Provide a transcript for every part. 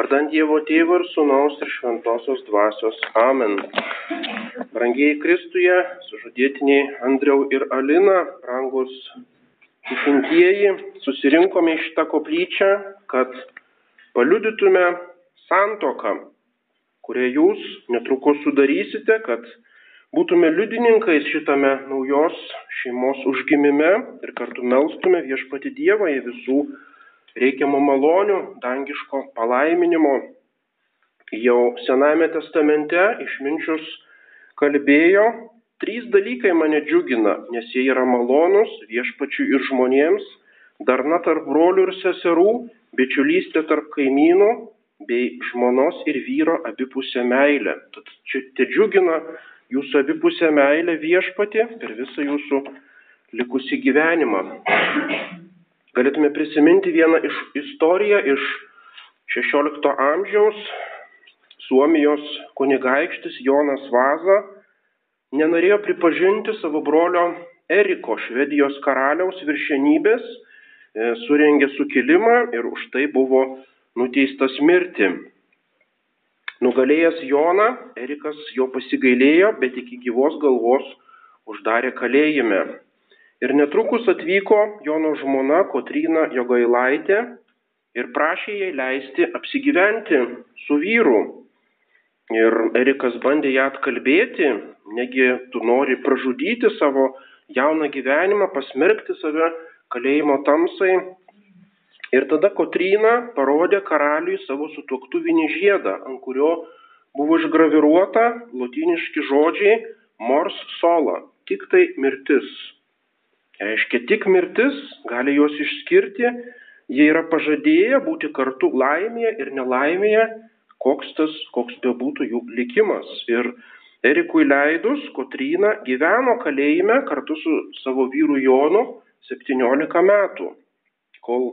Vardant Dievo Tėvo ir Sūnaus ir Šventosios Dvasios. Amen. Brangiai Kristuje, sužadėtiniai Andriau ir Alina, brangus tikintieji, susirinkome į šitą koplyčią, kad paliudytume santoką, kurią jūs netrukus sudarysite, kad būtume liudininkais šitame naujos šeimos užgimime ir kartu melstume viešpati Dievą į visų reikiamų malonių, dangiško palaiminimo. Jau Sename testamente išminčius kalbėjo, trys dalykai mane džiugina, nes jie yra malonus viešpačių ir žmonėms, darna tarp brolių ir seserų, bičiulystė tarp kaimynų bei žmonos ir vyro abipusę meilę. Tad te džiugina jūsų abipusę meilę viešpati per visą jūsų likusį gyvenimą galėtume prisiminti vieną iš istoriją iš XVI amžiaus. Suomijos kunigaikštis Jonas Vaza nenorėjo pripažinti savo brolio Eriko Švedijos karaliaus viršenybės, e, surengė sukilimą ir už tai buvo nuteistas mirti. Nugalėjęs Joną, Erikas jo pasigailėjo, bet iki gyvos galvos uždarė kalėjime. Ir netrukus atvyko Jono žmona Kotryna Jogailaitė ir prašė jai leisti apsigyventi su vyru. Ir Erikas bandė ją atkalbėti, negi tu nori pražudyti savo jauną gyvenimą, pasmerkti save kalėjimo tamsai. Ir tada Kotryna parodė karaliui savo sutuoktuvinį žiedą, ant kurio buvo išgraviruota lotiniški žodžiai mors sola, tik tai mirtis. Reiškia, tik mirtis gali juos išskirti, jie yra pažadėję būti kartu laimėje ir nelaimėje, koks tas, koks bebūtų jų likimas. Ir Erikui leidus, Kotryna gyveno kalėjime kartu su savo vyru Jonu 17 metų, kol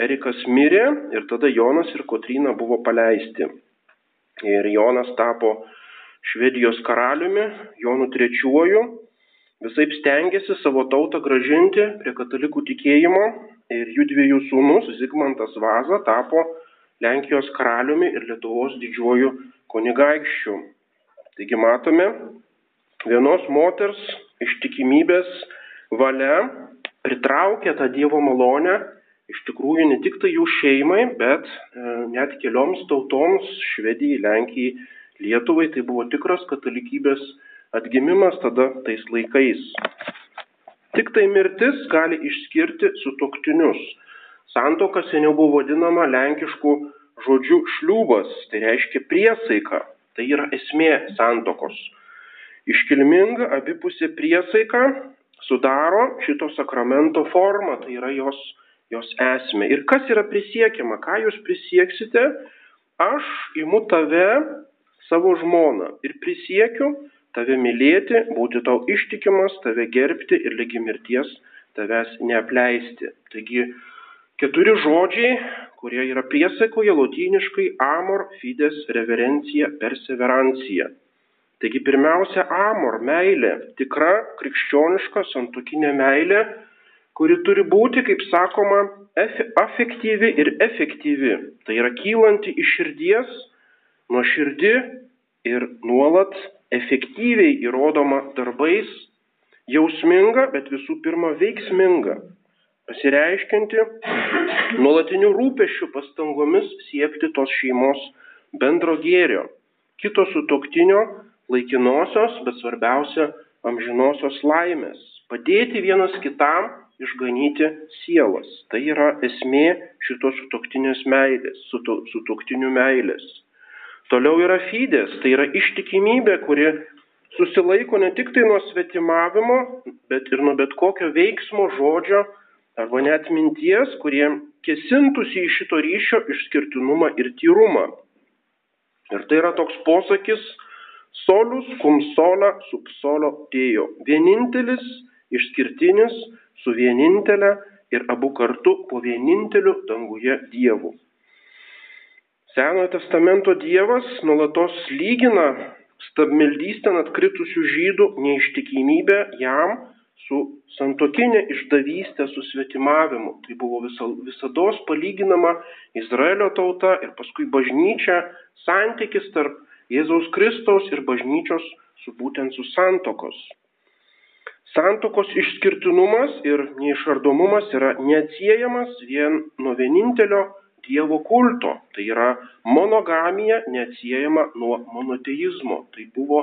Erikas mirė ir tada Jonas ir Kotryna buvo paleisti. Ir Jonas tapo Švedijos karaliumi, Jonu trečiuoju, visai stengiasi savo tautą gražinti prie katalikų tikėjimo ir jų dviejų sūnus Zigmantas Vaza tapo Lenkijos karaliumi ir Lietuvos didžiuoju kunigaikščiu. Taigi matome, vienos moters ištikimybės valia pritraukė tą Dievo malonę iš tikrųjų ne tik tai jų šeimai, bet e, net kelioms tautoms - Švedijai, Lenkijai, Lietuvai. Tai buvo tikras katalikybės atgimimas tada tais laikais. Tik tai mirtis gali išskirti sutoktinius. Santoka seniau buvo vadinama lenkišku žodžiu šliūbas, tai reiškia priesaika. Tai yra esmė santokos. Iškilminga abipusė priesaika sudaro šito sakramento formą, tai yra jos, jos esmė. Ir kas yra prisiekiama, ką jūs prisieksite, aš imu tave savo žmoną ir prisiekiu, tave mylėti, būti tau ištikimas, tave gerbti ir lygi mirties tavęs neapleisti. Taigi keturi žodžiai, kurie yra priesaikoje lotyniškai amor, fides, reverencija, perseverancija. Taigi pirmiausia, amor, meilė, tikra krikščioniška santokinė meilė, kuri turi būti, kaip sakoma, afektyvi ir efektyvi. Tai yra kylanti iš širdies, nuo širdi ir nuolat efektyviai įrodoma darbais, jausminga, bet visų pirma veiksminga, pasireiškinti nuolatinių rūpešių pastangomis siekti tos šeimos bendro gėrio, kito sutoktinio laikinosios, bet svarbiausia amžinosios laimės, padėti vienas kitam išganyti sielas. Tai yra esmė šitos sutoktinės meilės, sutoktinių meilės. Toliau yra fidės, tai yra ištikimybė, kuri susilaiko ne tik tai nuo svetimavimo, bet ir nuo bet kokio veiksmo, žodžio arba net minties, kurie kesintųsi į šito ryšio išskirtinumą ir tyrumą. Ir tai yra toks posakis solus cum sola sub solo dėjo. Vienintelis, išskirtinis, su vienintelė ir abu kartu po vieninteliu danguje Dievu. Senojo testamento Dievas nuolatos lygina stabmeldystę atkritusių žydų neištikimybę jam su santokinė išdavystė, su svetimavimu. Tai buvo visa, visada palyginama Izraelio tauta ir paskui bažnyčia, santykis tarp Jėzaus Kristaus ir bažnyčios su būtent su santokos. Santokos išskirtinumas ir neišardomumas yra neatsiejamas vien nuo vienintelio Dievo kulto. Tai yra monogamija neatsiejama nuo monoteizmo. Tai buvo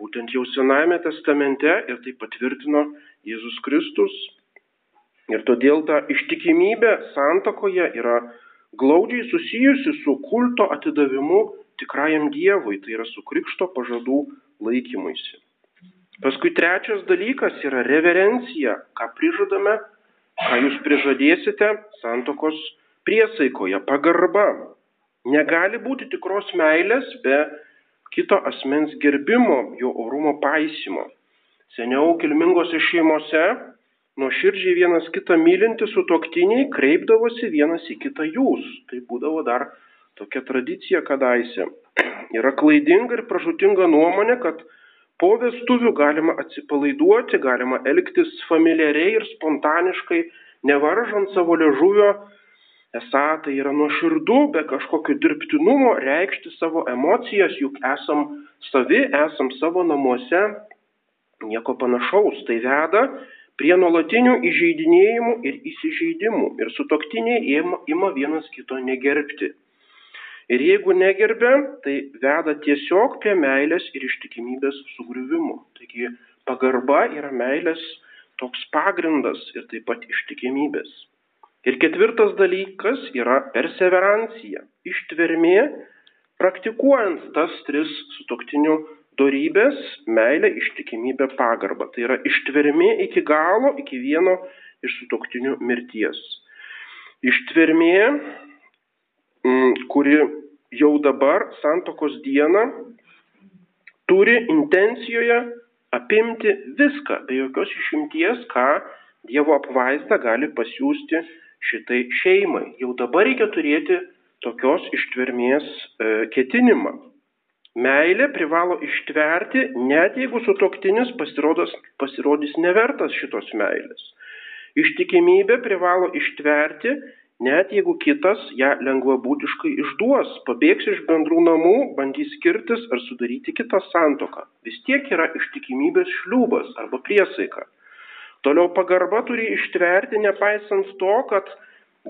būtent jau Senajame testamente ir tai patvirtino Jėzus Kristus. Ir todėl ta ištikimybė santokoje yra glaudžiai susijusi su kulto atidavimu tikrajam Dievui, tai yra su krikšto pažadų laikymuisi. Paskui trečias dalykas yra reverencija, ką prižadame, ką jūs prižadėsite santokos priesaikoje, pagarba. Negali būti tikros meilės be kito asmens gerbimo, jo orumo paisimo. Seniau kilmingose šeimose nuoširdžiai vienas kitą mylinti sutoktiniai kreipdavosi vienas į kitą jūs. Tai būdavo dar tokia tradicija kadaise. Yra klaidinga ir pražutinga nuomonė, kad po vestuvių galima atsipalaiduoti, galima elgtis familiariai ir spontaniškai, nevaržant savo ležuvio Esą tai yra nuoširdu, be kažkokio dirbtinumo reikšti savo emocijas, juk esam savi, esam savo namuose, nieko panašaus. Tai veda prie nuolatinių įžeidinėjimų ir įsižeidimų ir sutoktiniai ima, ima vienas kito negerbti. Ir jeigu negerbė, tai veda tiesiog prie meilės ir ištikimybės sugriuvimo. Taigi pagarba yra meilės toks pagrindas ir taip pat ištikimybės. Ir ketvirtas dalykas yra perseverancija, ištvermė, praktikuojant tas tris sutoktinių dorybės - meilė, ištikimybė, pagarba. Tai yra ištvermė iki galo, iki vieno iš sutoktinių mirties. Ištvermė, mm, kuri jau dabar santokos dieną turi intencijoje apimti viską, be jokios išimties, ką Dievo apvaizda gali pasiūsti šitai šeimai. Jau dabar reikia turėti tokios ištvermės e, ketinimą. Meilė privalo ištverti, net jeigu sutoktinis pasirodys nevertas šitos meilės. Ištikimybė privalo ištverti, net jeigu kitas ją lengvabūdiškai išduos, pabėgs iš bendrų namų, bandys skirtis ar sudaryti kitą santoką. Vis tiek yra ištikimybės šliūbas arba priesaika. Toliau pagarba turi ištverti, nepaisant to, kad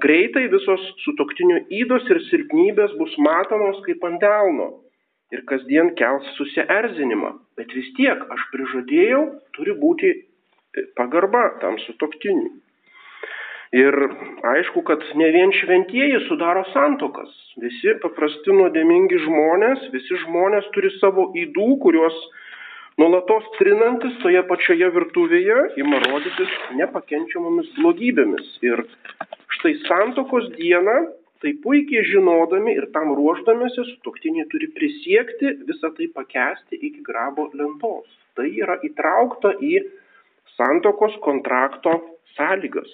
greitai visos sutoktinių įdos ir silpnybės bus matomos kaip ant delno ir kasdien kels susierzinimą. Bet vis tiek aš prižadėjau, turi būti e, pagarba tam sutoktiniui. Ir aišku, kad ne vien šventieji sudaro santokas. Visi paprasti nuodėmingi žmonės, visi žmonės turi savo įdų, kuriuos nuolatos trinantis toje pačioje virtuvėje ima rodytis nepakenčiamomis blogybėmis. Ir štai santokos dieną, tai puikiai žinodami ir tam ruoždamėsi, sutoktiniai turi prisiekti visą tai pakesti iki grabo lentos. Tai yra įtraukta į santokos kontrakto sąlygas.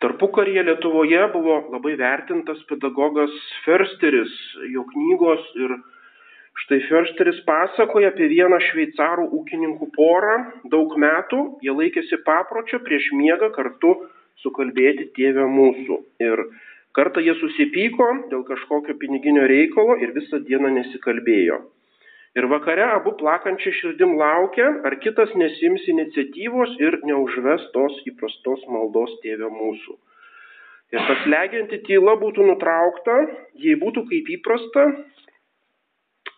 Tarpukaryje Lietuvoje buvo labai vertintas pedagogas Fersteris, jo knygos ir Štai Försteris pasakoja apie vieną šveicarų ūkininkų porą. Daug metų jie laikėsi papročio prieš miegą kartu sukalbėti tėvę mūsų. Ir kartą jie susipyko dėl kažkokio piniginio reikalo ir visą dieną nesikalbėjo. Ir vakare abu plakančiai širdim laukia, ar kitas nesims iniciatyvos ir neužves tos įprastos maldos tėvę mūsų. Ir tas legianti tyla būtų nutraukta, jei būtų kaip įprasta,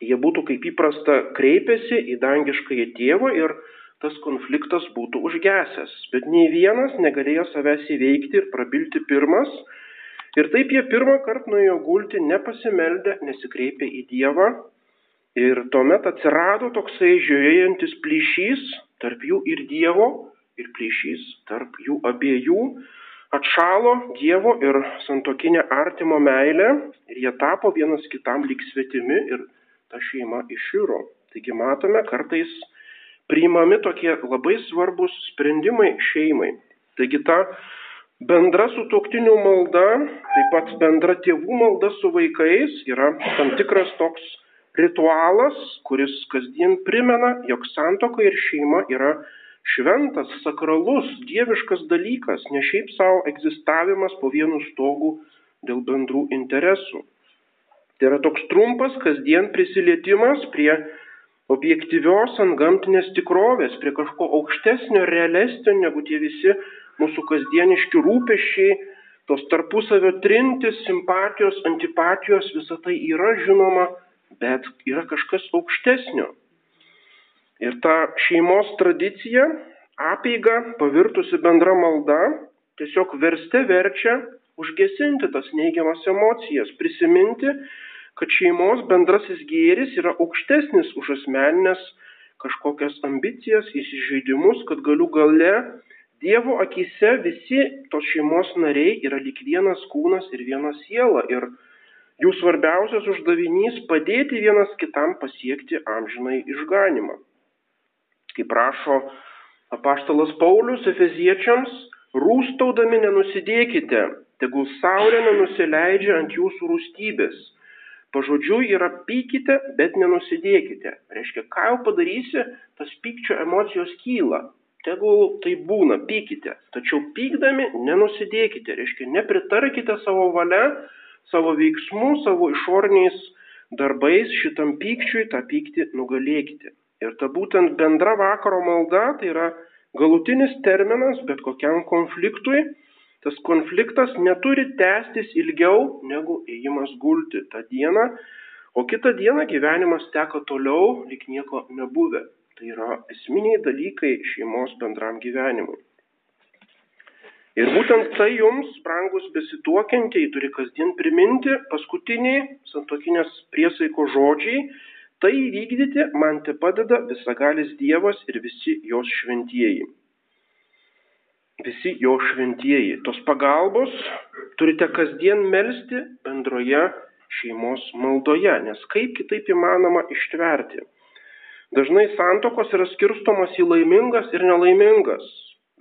jie būtų kaip įprasta kreipėsi į dangiškąjį tėvą ir tas konfliktas būtų užgesęs. Bet nei vienas negalėjo savęs įveikti ir prabilti pirmas. Ir taip jie pirmą kartą nuėjo gulti nepasimeldę, nesikreipę į Dievą. Ir tuomet atsirado toksai žiūrėjantis plyšys tarp jų ir Dievo, ir plyšys tarp jų abiejų. Atšalo Dievo ir santokinė artimo meilė ir jie tapo vienas kitam lyg svetimi ir ta šeima iširo. Taigi matome, kartais priimami tokie labai svarbus sprendimai šeimai. Taigi ta bendra sutoktinių malda, taip pat bendra tėvų malda su vaikais yra tam tikras toks ritualas, kuris kasdien primena, jog santoka ir šeima yra šventas, sakralus, dieviškas dalykas, ne šiaip savo egzistavimas po vienu stogu dėl bendrų interesų. Tai yra toks trumpas kasdien prisilietimas prie objektyvios ant gamtinės tikrovės, prie kažko aukštesnio, realesnio negu tie visi mūsų kasdieniški rūpeščiai, tos tarpusavio trintis, simpatijos, antipatijos, visa tai yra žinoma, bet yra kažkas aukštesnio. Ir ta šeimos tradicija, apeiga, pavirtusi bendra malda, tiesiog verste verčia užgesinti tas neigiamas emocijas, prisiminti, kad šeimos bendrasis gėris yra aukštesnis už asmeninės kažkokias ambicijas, įsižeidimus, kad galių gale Dievo akise visi tos šeimos nariai yra lik vienas kūnas ir viena siela. Ir jų svarbiausias uždavinys - padėti vienas kitam pasiekti amžinai išganimą kaip rašo apaštalas Paulius Efeziečiams, rūstaudami nenusidėkite, tegul saulė nenusileidžia ant jūsų rūstybės. Pažodžiui yra pykite, bet nenusidėkite. Reiškia, ką jau padarysi, tas pykčio emocijos kyla. Tegul tai būna, pykite. Tačiau pykdami nenusidėkite. Reiškia, nepritarkite savo valia, savo veiksmų, savo išorniais darbais šitam pykčiui, tą pyktį nugalėkite. Ir ta būtent bendra vakaro malda tai yra galutinis terminas bet kokiam konfliktui. Tas konfliktas neturi tęstis ilgiau negu ėjimas gulti tą dieną, o kitą dieną gyvenimas teka toliau, lyg nieko nebuvę. Tai yra esminiai dalykai šeimos bendram gyvenimui. Ir būtent tai jums, brangus besituokiantieji, turi kasdien priminti paskutiniai santokinės priesaiko žodžiai, Tai įvykdyti man te padeda visagalis Dievas ir visi jos šventieji. Visi jo šventieji. Tos pagalbos turite kasdien melstį bendroje šeimos maldoje, nes kaip kitaip įmanoma ištverti. Dažnai santokos yra skirstomas į laimingas ir nelaimingas,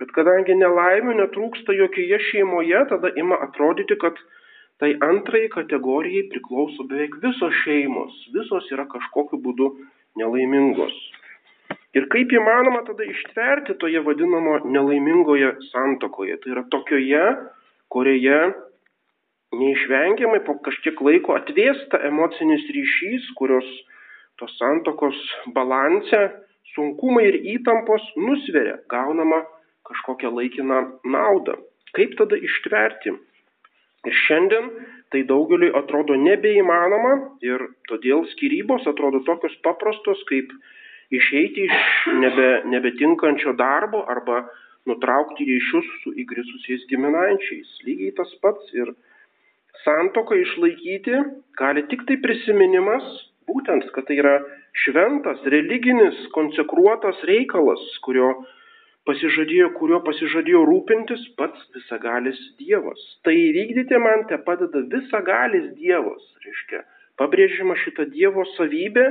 bet kadangi nelaimių netrūksta jokioje šeimoje, tada ima atrodyti, kad tai antrai kategorijai priklauso beveik visos šeimos, visos yra kažkokiu būdu nelaimingos. Ir kaip įmanoma tada ištverti toje vadinamo nelaimingoje santokoje, tai yra tokioje, kurioje neišvengiamai po kažkiek laiko atvėsta emocinis ryšys, kurios tos santokos balanse sunkumai ir įtampos nusveria gaunama kažkokią laikiną naudą. Kaip tada ištverti? Ir šiandien tai daugeliui atrodo nebeįmanoma ir todėl skirybos atrodo tokios paprastos, kaip išeiti iš nebe, nebetinkančio darbo arba nutraukti ryšius su įgrisusiais giminaičiais. Lygiai tas pats ir santoką išlaikyti gali tik tai prisiminimas, būtent, kad tai yra šventas, religinis, konsekruotas reikalas, kurio pasižadėjo, kuriuo pasižadėjo rūpintis pats visagalis Dievas. Tai įvykdyti man te padeda visagalis Dievas. Reiškia, pabrėžiama šita Dievo savybė.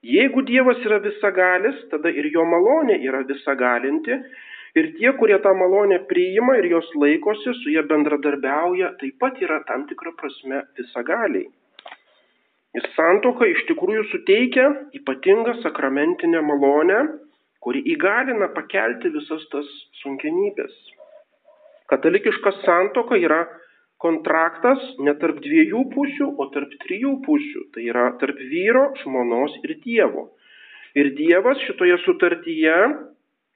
Jeigu Dievas yra visagalis, tada ir jo malonė yra visagalinti. Ir tie, kurie tą malonę priima ir jos laikosi, su jie bendradarbiauja, taip pat yra tam tikrą prasme visagaliai. Ir santoka iš tikrųjų suteikia ypatingą sakramentinę malonę, kuri įgalina pakelti visas tas sunkenybės. Katalikiška santoka yra kontraktas ne tarp dviejų pusių, o tarp trijų pusių. Tai yra tarp vyro, žmonos ir Dievo. Ir Dievas šitoje sutartyje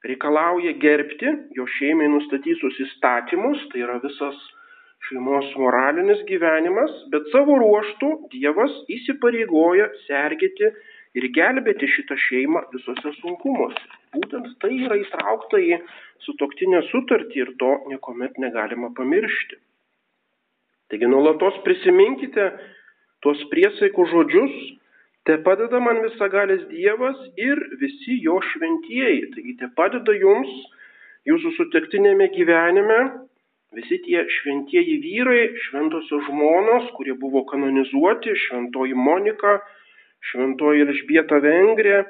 reikalauja gerbti jo šeimai nustatytus įstatymus, tai yra visas šeimos moralinis gyvenimas, bet savo ruoštų Dievas įsipareigoja sergėti ir gelbėti šitą šeimą visose sunkumuose. Būtent tai yra įtraukta į sutoktinę sutartį ir to niekuomet negalima pamiršti. Taigi nuolatos prisiminkite tuos priesaikų žodžius, te padeda man visagalis Dievas ir visi jo šventieji. Taigi te padeda jums jūsų sutektinėme gyvenime visi tie šventieji vyrai, šventosios žmonos, kurie buvo kanonizuoti, šventoji Monika, šventoji Elžbieta Vengrė,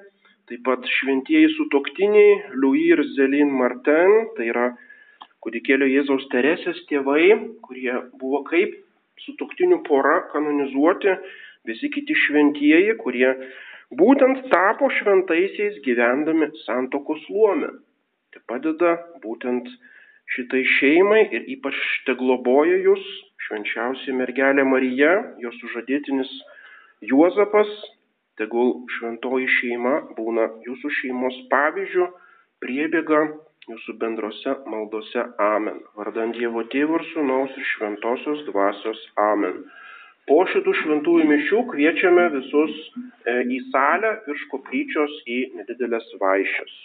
taip pat šventieji sutoktiniai Louis ir Zelin Martin, tai yra kūdikėlio Jėzaus Teresės tėvai, kurie buvo kaip sutoktinių pora kanonizuoti, visi kiti šventieji, kurie būtent tapo šventaisiais gyvendami santokos luome. te padeda būtent šitai šeimai ir ypač te globoja jūs, švenčiausia mergelė Marija, jos sužadėtinis Juozapas, tegul šventoji šeima būna jūsų šeimos pavyzdžių, priebėga jūsų bendrose maldose. Amen. Vardant Dievo Tėvų ir Sūnaus ir Šventosios Dvasios. Amen. Po šitų šventųjų mišių kviečiame visus e, į salę virš koplyčios į nedidelės vaišės.